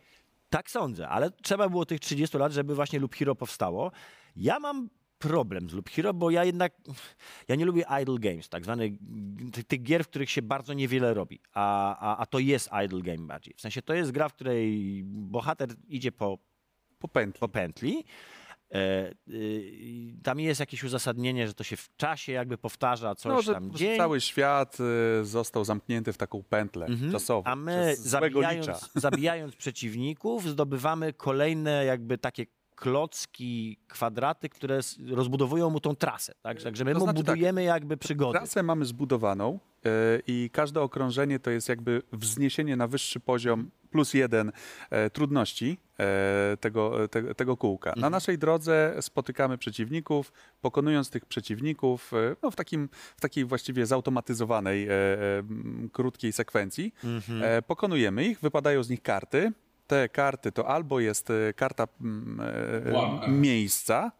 Tak sądzę, ale trzeba było tych 30 lat, żeby właśnie Loop Hero powstało. Ja mam problem z Loop Hero, bo ja jednak, ja nie lubię idle games, tak zwane ty- tych gier, w których się bardzo niewiele robi, a, a, a to jest idle game bardziej. W sensie to jest gra, w której bohater idzie po, Po pętli. po pętli, tam jest jakieś uzasadnienie, że to się w czasie jakby powtarza coś No, że tam dzień. cały świat y, został zamknięty w taką pętlę Mhm. czasową. A my zabijając, zabijając przeciwników zdobywamy kolejne jakby takie klocki, kwadraty, które rozbudowują mu tą trasę. Tak? Także my To znaczy tak, budujemy jakby przygody. Trasę mamy zbudowaną y, i każde okrążenie to jest jakby wzniesienie na wyższy poziom plus jeden e, trudności e, tego, te, tego kółka. Mhm. Na naszej drodze spotykamy przeciwników, pokonując tych przeciwników e, no, w, takim, w takiej właściwie zautomatyzowanej, e, e, krótkiej sekwencji. Mhm. E, pokonujemy ich, wypadają z nich karty. Te karty to albo jest e, karta mm, e, miejsca,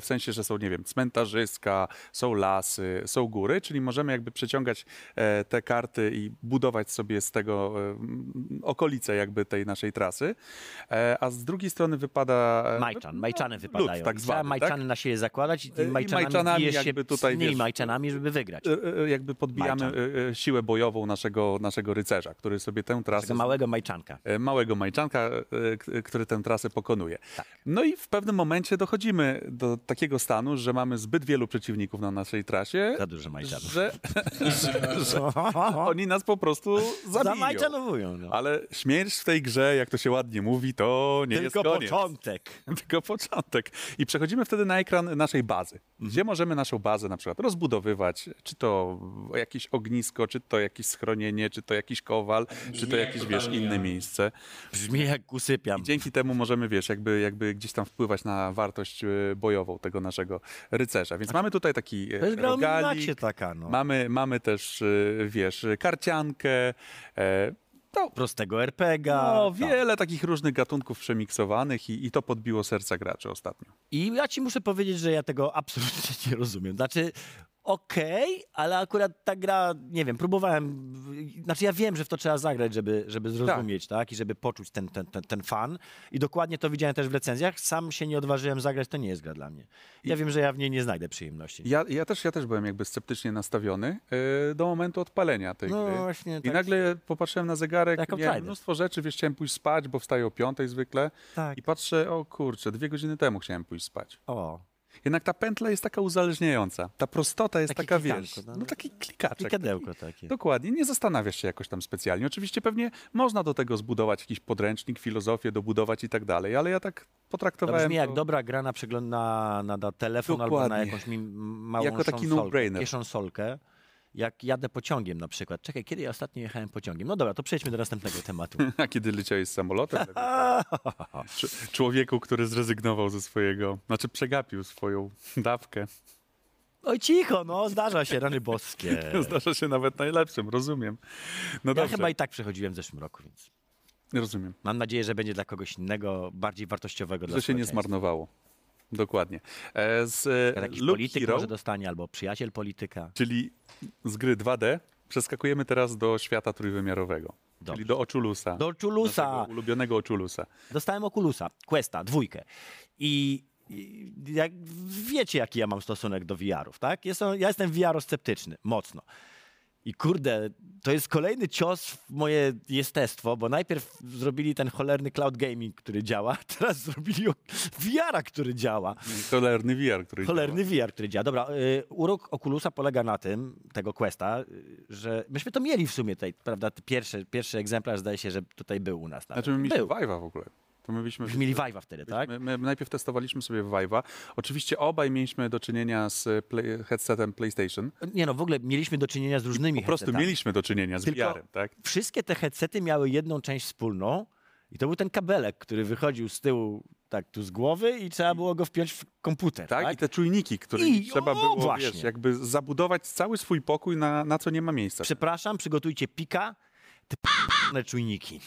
w sensie, że są, nie wiem, cmentarzyska, są lasy, są góry, czyli możemy jakby przeciągać e, te karty i budować sobie z tego e, okolice jakby tej naszej trasy, E, a z drugiej strony wypada... e, Majczan, no, majczany wypadają. tak I zwany, Trzeba majczany tak? na siebie zakładać i I tymi majczanami, majczanami bijesz się jakby tutaj, z wiesz, majczanami, żeby wygrać. E, e, jakby podbijamy Majczan. e, e, siłę bojową naszego, naszego rycerza, który sobie tę trasę Tego małego majczanka. e, małego majczanka, e, który tę trasę pokonuje. Tak. No i w pewnym momencie dochodzimy do takiego stanu, że mamy zbyt wielu przeciwników na naszej trasie, Za dużo majczanów. że, że, że oni nas po prostu zabiją. Zamajczanowują. No. Ale śmierć w tej grze, jak to się ładnie mówi, to nie Tylko jest koniec. początek. Tylko początek. I przechodzimy wtedy na ekran naszej bazy, gdzie możemy naszą bazę na przykład rozbudowywać, czy to jakieś ognisko, czy to jakieś schronienie, czy to jakiś kowal, czy to jak jakieś, wiesz, totalnie inne miejsce. Brzmi jak usypiam. I dzięki temu możemy, wiesz, jakby, jakby gdzieś tam wpływać na wartość e, tego naszego rycerza. Więc mamy tutaj taki e, To jest rogalik, taka, no. mamy, mamy też, e, wiesz, karciankę, e, to Prostego RPGa. no, tak. wiele takich różnych gatunków przemiksowanych i, i to podbiło serca graczy ostatnio. I ja ci muszę powiedzieć, że ja tego absolutnie nie rozumiem. Znaczy, okej, ale akurat ta gra, nie wiem, próbowałem, znaczy ja wiem, że w to trzeba zagrać, żeby, żeby zrozumieć, tak. I żeby poczuć ten, ten, ten, ten fan. I dokładnie to widziałem też w recenzjach. Sam się nie odważyłem zagrać, to nie jest gra dla mnie. Ja wiem, że ja w niej nie znajdę przyjemności. Ja, ja, też, ja też byłem jakby sceptycznie nastawiony e, do momentu odpalenia tej No gry. właśnie, I tak. nagle popatrzyłem na zegarek, Jak miałem mnóstwo rzeczy, wiesz, chciałem pójść spać, bo wstaję o piątej zwykle Tak. i patrzę, o kurczę, dwie godziny temu chciałem pójść spać. O, Jednak ta pętla jest taka uzależniająca, ta prostota jest Takie taka, wiesz, no. no taki klikaczek. klikadełko taki- takie. Dokładnie, nie zastanawiasz się jakoś tam specjalnie. Oczywiście pewnie można do tego zbudować jakiś podręcznik, filozofię, dobudować i tak dalej, ale ja tak To potraktowałem brzmi jak to... dobra gra na na, na, na telefon albo na Dokładnie. jakąś mi, małą Jako taki no-brainer. kieszonsolkę. Jak jadę pociągiem na przykład. Czekaj, kiedy ja ostatnio jechałem pociągiem? No dobra, to przejdźmy do następnego tematu. A kiedy leciałeś z samolotem? Cz- Człowieku, który zrezygnował ze swojego, znaczy przegapił swoją dawkę. Oj, cicho, no, zdarza się, rany boskie. Zdarza się nawet najlepszym, rozumiem. No Ja dobrze, chyba i tak przechodziłem w zeszłym roku, więc rozumiem. mam nadzieję, że będzie dla kogoś innego, bardziej wartościowego dla Że się nie zmarnowało. Dokładnie. E, Z e, Jakiś Loop polityk Hero, może dostanie, albo przyjaciel polityka. czyli z gry 2D, przeskakujemy teraz do świata trójwymiarowego. Dobrze. Czyli do Ochulusa. Do naszego ulubionego Ochulusa. Dostałem Oculusa, Questa, dwójkę. I, jak wiecie, jaki ja mam stosunek do VR-ów, tak? Jest, ja jestem VR-sceptyczny, mocno. I kurde, to jest kolejny cios w moje jestestwo, bo najpierw zrobili ten cholerny cloud gaming, który działa, teraz zrobili VR-a, który działa. Cholerny VR, który Cholerny VR, który działa. Dobra, y, urok Oculusa polega na tym, tego Questa, y, że myśmy to mieli w sumie tutaj, prawda? Pierwszy, pierwszy egzemplarz zdaje się, że tutaj był u nas. Nawet. Znaczy my mieliśmy był. Vive'a w ogóle. To my byliśmy, mieli Vive'a wtedy, tak? My, my najpierw testowaliśmy sobie Vive'a. Oczywiście obaj mieliśmy do czynienia z play, headsetem PlayStation. Nie no, w ogóle mieliśmy do czynienia z różnymi Po prostu headsetami. mieliśmy do czynienia z Tylko VR-em, tak? Wszystkie te headsety miały jedną część wspólną i to był ten kabelek, który wychodził z tyłu, tak tu z głowy i trzeba było go wpiąć w komputer, Tak, tak? i te czujniki, które I- trzeba o, było, właśnie. wiesz, jakby zabudować cały swój pokój na, na co nie ma miejsca. Przepraszam, przygotujcie pika, te czujniki.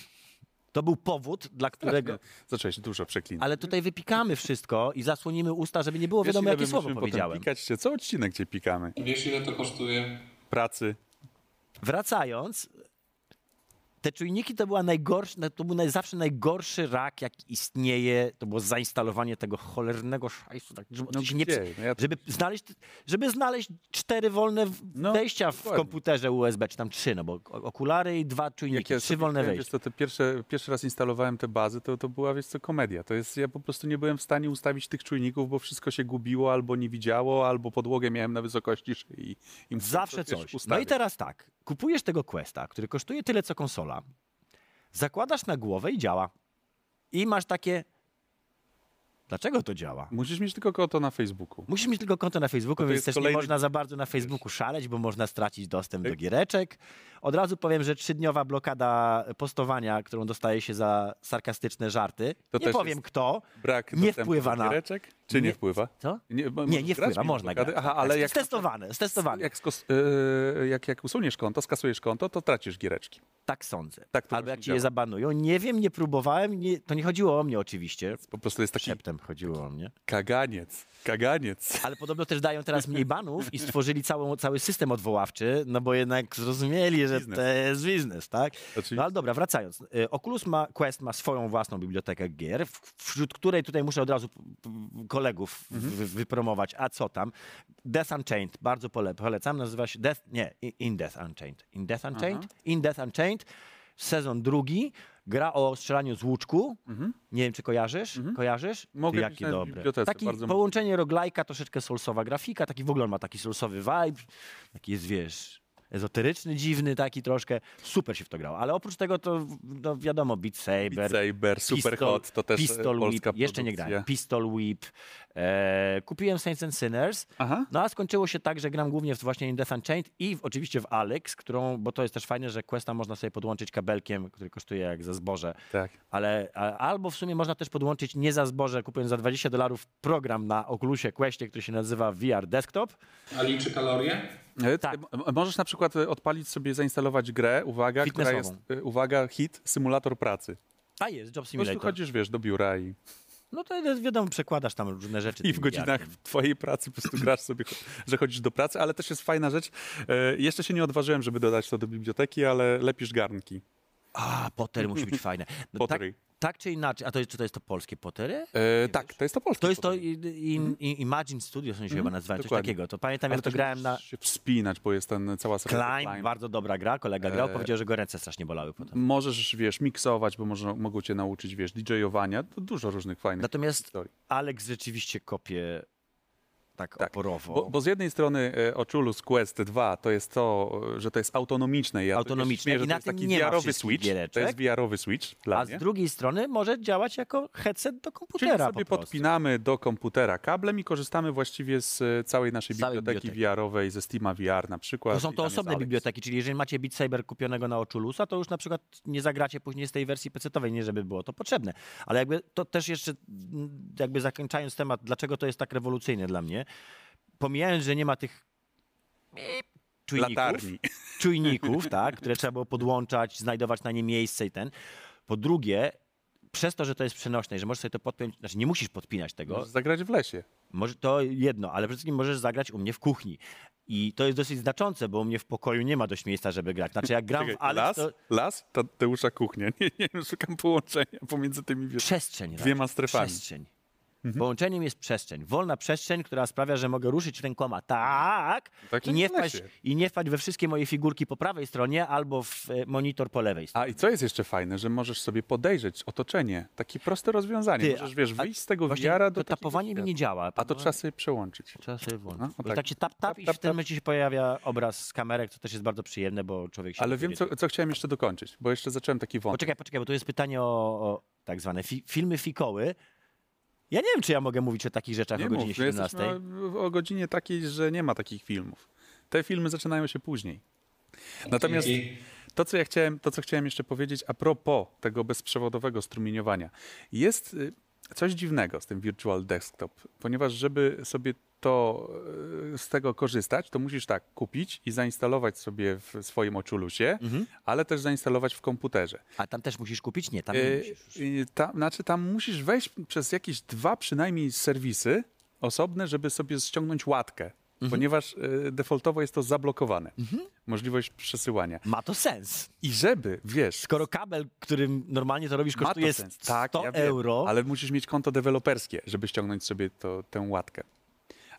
To był powód, dla którego... Zacząłeś dużo przeklinać. Ale tutaj wypikamy wszystko i zasłonimy usta, żeby nie było Wiesz, wiadomo, jakie słowo powiedziałem. Pikać się, co odcinek cię pikamy. Wiesz ile to kosztuje? Pracy. Wracając, te czujniki to była najgorsza, to był naj, zawsze najgorszy rak, jaki istnieje. To było zainstalowanie tego cholernego szajsu. Tak, żeby, No nie? No ja- żeby, znaleźć, żeby znaleźć cztery wolne No, wejścia w dokładnie. komputerze USB, czy tam trzy, no bo okulary i dwa czujniki, trzy sobie wolne wejścia. Wiesz, co, te pierwsze, pierwszy raz instalowałem te bazy, to, to była, wiesz co, komedia. To jest, ja po prostu nie byłem w stanie ustawić tych czujników, bo wszystko się gubiło, albo nie widziało, albo podłogę miałem na wysokości. I musiałem Zawsze wiesz, coś. No i teraz tak, kupujesz tego Questa, który kosztuje tyle, co konsola, zakładasz na głowę i działa. I masz takie... Dlaczego to działa? Musisz mieć tylko konto na Facebooku. Musisz mieć tylko konto na Facebooku, to więc też nie kolejny- można za bardzo na Facebooku szaleć, bo można stracić dostęp do giereczek. Od razu powiem, że trzydniowa blokada postowania, którą dostaje się za sarkastyczne żarty. To nie powiem kto. Brak Nie wpływa na- giereczek. Czy nie, wpływa? Co? Nie, Nie, nie wpływa, można grać. Aha, ale tak, jak, Stestowane, stestowane. jak, skos, e, jak, jak usuniesz konto, skasujesz konto, to tracisz giereczki. Tak sądzę. Tak to Albo jak cię je zabanują. Nie wiem, nie próbowałem, nie, to nie chodziło o mnie oczywiście. Po prostu jest taki Szeptem chodziło o mnie. kaganiec, kaganiec. Ale podobno też dają teraz mniej banów i stworzyli całą, cały system odwoławczy, no bo jednak zrozumieli, że Biznes. to jest biznes, tak? Oczywiście. No ale dobra, wracając. Y, Oculus ma, Quest ma swoją własną bibliotekę gier, wśród której tutaj muszę od razu kolegów Mhm. wy- wypromować. A co tam? Death Unchained, bardzo pole, polecam. Nazywa się Death, nie, In Death Unchained. In Death Unchained? In Death Unchained. Sezon drugi. Gra o strzelaniu z łuczku. Nie wiem, czy kojarzysz? Kojarzysz? Mhm. Mogę Ty, Jakie na dobre. bibliotece, Taki połączenie roglajka, troszeczkę soulsowa grafika, taki w ogóle ma taki soulsowy vibe, taki jest, wiesz, ezoteryczny, dziwny taki troszkę. Super się w to grało. Ale oprócz tego to, no wiadomo, Beat Saber, Beat Saber, Super Hot, to też e, Pistol Whip, jeszcze nie grałem, Pistol Whip, e, kupiłem Saints and Sinners, Aha. no a skończyło się tak, że gram głównie w właśnie in Death Unchained i w, oczywiście w Alex, którą, bo to jest też fajne, że Questa można sobie podłączyć kabelkiem, który kosztuje jak za zboże. Tak. Ale a, albo w sumie można też podłączyć nie za zboże, kupując za 20 dolarów program na Oculusie Questie, który się nazywa VR Desktop. A liczy kalorie? E, Tak. m- Możesz na przykład e, odpalić sobie, zainstalować grę, uwaga, która jest, Fitnessową. e, uwaga, hit, symulator pracy. A jest, Job Po prostu Simulator. chodzisz, wiesz, do biura i, No to jest, wiadomo, przekładasz tam różne rzeczy. i w godzinach VR-kiem. twojej pracy po prostu grasz sobie, że chodzisz do pracy, ale też jest fajna rzecz. E, jeszcze się nie odważyłem, żeby dodać to do biblioteki, ale lepisz garnki. A, Potter musi być fajne. No, tak, Pottery. tak czy inaczej, a to jest, czy to jest to polskie Pottery? E, tak, to jest to polskie. To jest to Pottery. i- in, in, Imagine Studios, oni się chyba nazywają, coś dokładnie. takiego. To pamiętam, Ale jak to też grałem na musisz się wspinać, bo jest ten cała seria Climb, bardzo dobra gra, kolega grał, E, powiedział, że go ręce strasznie bolały potem. Możesz, wiesz, miksować, bo może, mogą cię nauczyć, wiesz, DJ-owania. To dużo różnych fajnych Natomiast historii. Alex rzeczywiście kopie tak, Tak, oporowo. Bo, bo z jednej strony e, Oculus Quest 2 to jest to, że to jest autonomiczne. Ja Autonomiczne i na to jest taki VR-owy switch. To giereczek. jest VR-owy switch a mnie. z drugiej strony może działać jako headset do Czyli komputera sobie po podpinamy do komputera kablem i korzystamy właściwie z e, całej naszej Z całej biblioteki, biblioteki. VR-owej, ze Steama VR na przykład. To są to osobne biblioteki, czyli jeżeli macie Beat Saber kupionego na Oculusa, to już na przykład nie zagracie później z tej wersji PC-owej, nie żeby było to potrzebne. Ale jakby to też jeszcze, jakby zakończając temat, dlaczego to jest tak rewolucyjne dla mnie, pomijając, że nie ma tych e, czujników, Latarni. czujników, tak, które trzeba było podłączać, znajdować na nie miejsce i ten. Po drugie, przez to, że to jest przenośne i że możesz sobie to podpiąć, znaczy nie musisz podpinać tego, Możesz zagrać w lesie. może, to jedno, ale przede wszystkim możesz zagrać u mnie w kuchni. I to jest dosyć znaczące, bo u mnie w pokoju nie ma dość miejsca, żeby grać. Znaczy jak gram Czekaj, w Alex, las, to las, Tadeusza kuchnia. Nie, nie szukam połączenia pomiędzy tymi wiesz, przestrzeń. dwiema raczej. strefami. Przestrzeń. Połączeniem jest przestrzeń. Wolna przestrzeń, która sprawia, że mogę ruszyć rękoma tak, Tak i, nie wpaść, i nie wpaść we wszystkie moje figurki po prawej stronie albo w e, monitor po lewej stronie. A i co jest jeszcze fajne, że możesz sobie podejrzeć otoczenie. Takie proste rozwiązanie. Ty, możesz, wiesz, wyjść z tego to do takiego tapowanie mi nie działa. A to trzeba sobie przełączyć. Trzeba sobie włączyć. No, no Bo tak. tak się tap, tap, Tap, i tap, w tym momencie się pojawia obraz z kamerek, co też jest bardzo przyjemne, bo człowiek się... Ale wiem, co, co chciałem jeszcze dokończyć, bo jeszcze zacząłem taki wątek. Poczekaj, poczekaj, bo tu jest pytanie o, o tak zwane fi filmy fikoły. Ja nie wiem, czy ja mogę mówić o takich rzeczach Nie o godzinie mów, 17. jesteśmy o, o godzinie takiej, że nie ma takich filmów. Te filmy zaczynają się później. Natomiast to, co ja chciałem, to, co chciałem jeszcze powiedzieć a propos tego bezprzewodowego strumieniowania. Jest y, coś dziwnego z tym Virtual Desktop, ponieważ żeby sobie to y, z tego korzystać, to musisz tak kupić i zainstalować sobie w swoim Oculusie, Mhm. ale też zainstalować w komputerze. A tam też musisz kupić? Nie, tam nie E, musisz. e, Tam, znaczy tam musisz wejść przez jakieś dwa przynajmniej serwisy osobne, żeby sobie ściągnąć łatkę, Mhm. ponieważ e, defaultowo jest to zablokowane. Możliwość przesyłania. Ma to sens. I żeby, wiesz, Skoro kabel, którym normalnie to robisz, ma to kosztuje sens. 100 Tak, ja wiem, euro, ale musisz mieć konto deweloperskie, żeby ściągnąć sobie to, tę łatkę.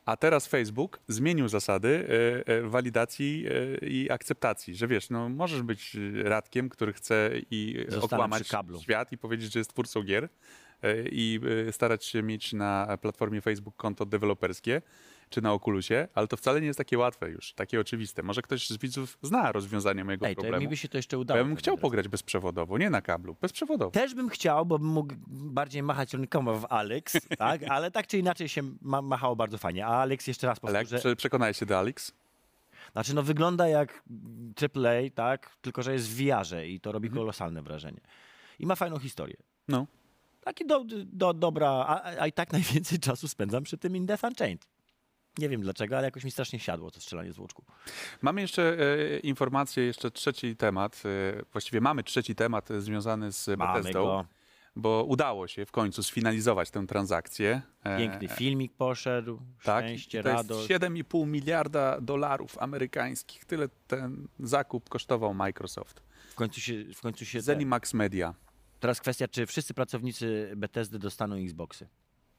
A teraz Facebook zmienił zasady e, e, walidacji i akceptacji, że wiesz, no możesz być radkiem, który chce i Zostanę okłamać świat i powiedzieć, że jest twórcą gier i starać się mieć na platformie Facebook konto deweloperskie czy na Oculusie, ale to wcale nie jest takie łatwe już, takie oczywiste. Może ktoś z widzów zna rozwiązanie mojego Ej, to problemu. mi by się to jeszcze udało. ja bym chciał naprawdę. pograć bezprzewodowo, nie na kablu, bezprzewodowo. Też bym chciał, bo bym mógł bardziej machać rękoma w Alex, tak? ale tak czy inaczej się ma machało bardzo fajnie. A Alex jeszcze raz Ale jak powtórzę, prze- przekonałeś się do Alex? Znaczy, no wygląda jak AAA, tak? Tylko, że jest w VR-ze i to robi Mhm. kolosalne wrażenie. I ma fajną historię. No. Taki do, do, dobra, a, a i tak najwięcej czasu spędzam przy tym In Death Unchained. Nie wiem dlaczego, ale jakoś mi strasznie siadło to strzelanie z łuczku. Mamy jeszcze e, informację, jeszcze trzeci temat. E, właściwie mamy trzeci temat e, związany z Mamy Bethesdą, go. bo udało się w końcu sfinalizować tę transakcję. E, Piękny filmik poszedł, Tak, szczęście, to jest radość. 7,5 miliarda dolarów amerykańskich. Tyle ten zakup kosztował Microsoft. W końcu się, w końcu się Zenimax Media. Teraz kwestia, czy wszyscy pracownicy Bethesdy dostaną Xboxy.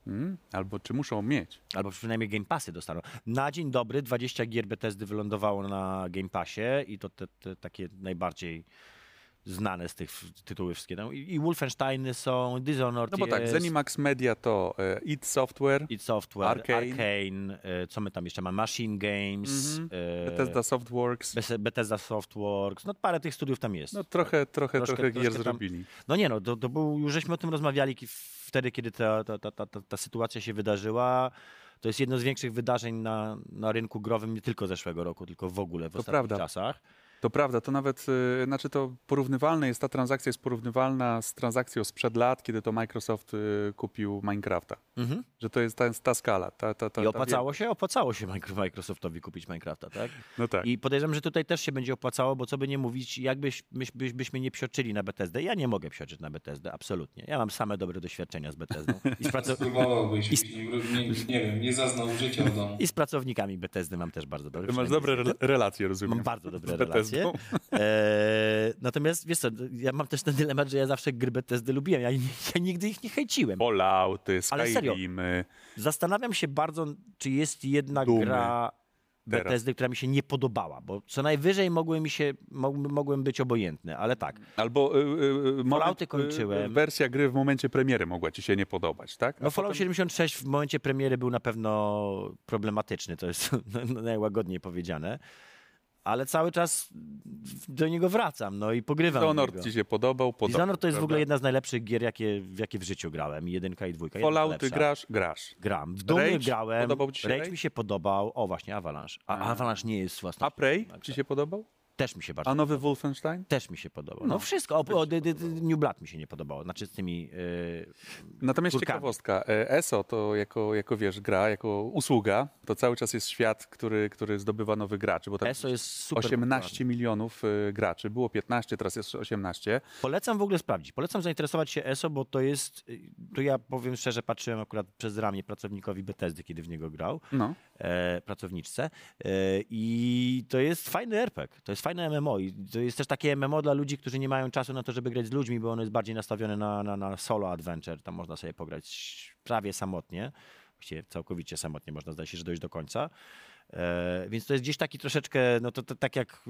Mm? Albo czy muszą mieć. Albo przynajmniej Game Passy dostaną. Na dzień dobry 20 gier Bethesdy wylądowało na Game Passie i to te, te takie najbardziej znane z tych tytułów wszystkie. No, I, Wolfensteiny są, Dishonored No bo tak, jest, Zenimax Media to e, id Software, id Software, Arcane. Arcane, e, co my tam jeszcze mamy? Machine Games, Mhm. e, Bethesda Softworks. Bethesda Softworks, no parę tych studiów tam jest. No trochę, trochę, Troszkę- trochę gier tam- zrobili. No nie no, to, to był, już żeśmy o tym rozmawiali wtedy, kiedy ta, ta, ta, ta, ta, ta sytuacja się wydarzyła. To jest jedno z większych wydarzeń na, na rynku growym nie tylko zeszłego roku, tylko w ogóle w To ostatnich prawda. czasach. To prawda, to nawet, y, znaczy to porównywalne jest, ta transakcja jest porównywalna z transakcją sprzed lat, kiedy to Microsoft y, kupił Minecrafta. Mhm. Że to jest ta, ta skala. Ta, ta, ta, I ta opłacało się? Opłacało się Micro- Microsoftowi kupić Minecrafta, tak? No tak. I podejrzewam, że tutaj też się będzie opłacało, bo co by nie mówić, jakbyś byś, byś, byśmy nie psioczyli na Bethesdę. Ja nie mogę psioczyć na Bethesdę, absolutnie. Ja mam same dobre doświadczenia z Bethesdą i z, praco- Spróbowałbyś, nie, nie, nie wiem, nie zaznał życia w domu. i z pracownikami Bethesdy mam też bardzo dobre Ty masz dobre re- relacje, rozumiem. Mam bardzo dobre z Bethesdą. relacje. Eee, natomiast wiesz co, ja mam też ten dylemat, że ja zawsze gry Bethesdy lubiłem. Ja, ja nigdy ich nie hejciłem. Fallouty. Skyrimy. Zastanawiam się bardzo, czy jest jedna Dumy. gra Teraz. Bethesdy, która mi się nie podobała, bo co najwyżej mogły mi się, mog, mogłem być obojętny, ale tak. Albo y, y, y, kończyłem. wersja gry w momencie premiery mogła ci się nie podobać, tak? A No Fallout potem- 76 w momencie premiery był na pewno problematyczny, to jest najłagodniej powiedziane. Ale cały czas do niego wracam, no i pogrywam. w Dishonored ci się podobał, podobał. Dishonored to jest w prawda? ogóle jedna z najlepszych gier, jakie, w jakie w życiu grałem. Jedynka i dwójka. Fallouty grasz? Grasz. Gram. W Rage? grałem. Podobał ci się Rage Rage? mi się podobał. O, właśnie, Avalanche. A A. Avalanche nie jest własną. A Prey ci się podobał? Też mi się bardzo A nowy Wolfenstein? Też mi się podobał. No, No, wszystko. O, o, New Blood mi się nie podobało. Znaczy z tymi... Yy, Natomiast ciekawostka, e, ESO to jako, jako wiesz, gra, jako usługa, to cały czas jest świat, który, który zdobywa nowych graczy, bo tam ESO jest super 18 milionów e, graczy, było 15, teraz jest 18. Polecam w ogóle sprawdzić. Polecam zainteresować się ESO, bo to jest, y, to ja powiem szczerze, patrzyłem akurat przez ramię pracownikowi Bethesdy, kiedy w niego grał, No. E, pracowniczce e, i to jest fajny RPG, to jest fajne MMO i to jest też takie MMO dla ludzi, którzy nie mają czasu na to, żeby grać z ludźmi, bo ono jest bardziej nastawione na, na, na solo adventure, tam można sobie pograć prawie samotnie, właściwie całkowicie samotnie można zdaje się, że dojść do końca. E, więc to jest gdzieś taki troszeczkę, no to, to tak jak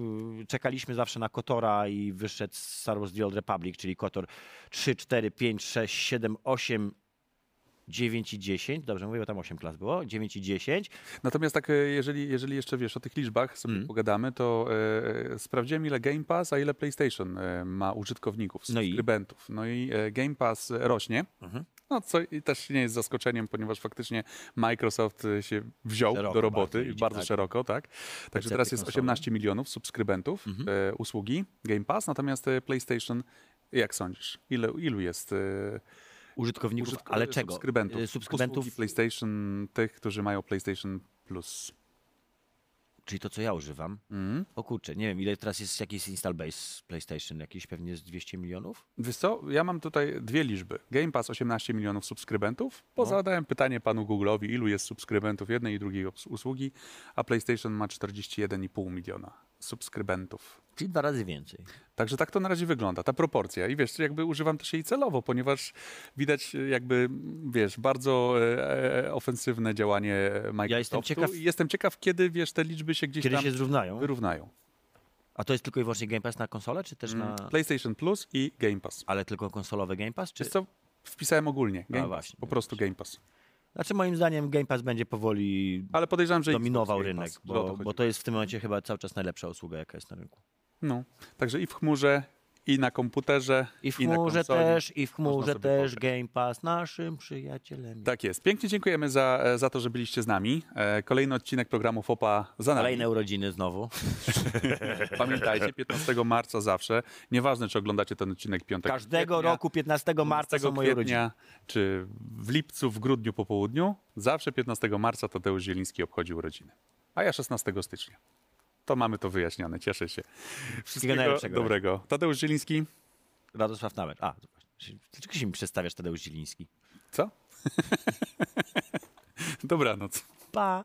y, czekaliśmy zawsze na Kotora i wyszedł Star Wars The Old Republic, czyli Kotor 3, 4, 5, 6, 7, 8, 9 i 10. Dobrze mówię, bo tam 8 klas było. 9 i 10. Natomiast tak, e, jeżeli, jeżeli jeszcze wiesz o tych liczbach, sobie Mm. pogadamy, to e, sprawdziłem ile Game Pass, a ile PlayStation e, ma użytkowników, No i? subskrybentów. No i e, Game Pass rośnie. Mhm. No, co i też nie jest zaskoczeniem, ponieważ faktycznie Microsoft e, się wziął Szeroko do roboty bardzo i idzie, bardzo tak. szeroko, tak. Także teraz jest konsole. 18 milionów subskrybentów Mhm. e, usługi Game Pass, natomiast e, PlayStation, jak sądzisz, ile, ilu jest e, Użytkowników, użytk- ale czego? subskrybentów, Y, Subskrybentów, usługi PlayStation, tych, którzy mają PlayStation Plus? czyli to, co ja używam. Mhm. O kurczę, nie wiem, ile teraz jest jakiś install base PlayStation, jakiś pewnie z 200 milionów? Wiesz co, ja mam tutaj dwie liczby. Game Pass 18 milionów subskrybentów, bo No. zadałem pytanie panu Google'owi, ilu jest subskrybentów jednej i drugiej usługi, a PlayStation ma 41,5 miliona subskrybentów. Czyli dwa razy więcej. Także tak to na razie wygląda, ta proporcja. I wiesz, jakby używam też jej celowo, ponieważ widać jakby, wiesz, bardzo e, e, ofensywne działanie Microsoftu. ciekaw- I jestem ciekaw, kiedy, wiesz, te liczby się gdzieś Kiedy tam się zrównają? wyrównają. A to jest tylko i wyłącznie Game Pass na konsolę, czy też na... Mm, PlayStation Plus i Game Pass. Ale tylko konsolowy Game Pass? Czy... Wiesz co, wpisałem ogólnie, Game Pass, właśnie, po no prostu Game Pass. Znaczy moim zdaniem Game Pass będzie powoli Ale podejrzewam, że dominował Xbox rynek, Pass, bo, chodzi. bo to jest w tym momencie chyba cały czas najlepsza usługa, jaka jest na rynku. No, także i w chmurze, i na komputerze, I w na chmurze konsoli. też, i w chmurze też pograć. Game Pass naszym przyjacielem. Tak jest. Pięknie dziękujemy za, za to, że byliście z nami. E, Kolejny odcinek programu FOPA za nami. Kolejne urodziny znowu. Pamiętajcie, 15 marca zawsze. Nieważne, czy oglądacie ten odcinek 5 Każdego kwietnia, roku 15 marca 15 są moje urodziny. czy w lipcu, w grudniu po południu. Zawsze 15 marca Tadeusz Zieliński obchodzi urodziny. A ja 16 stycznia. To mamy to wyjaśnione. Cieszę się. Wszystkiego najlepszego. dobrego. Tadeusz Zieliński. Radosław Namer. A, dlaczego się mi przedstawiasz Tadeusz Zieliński? Co? Dobranoc. Pa!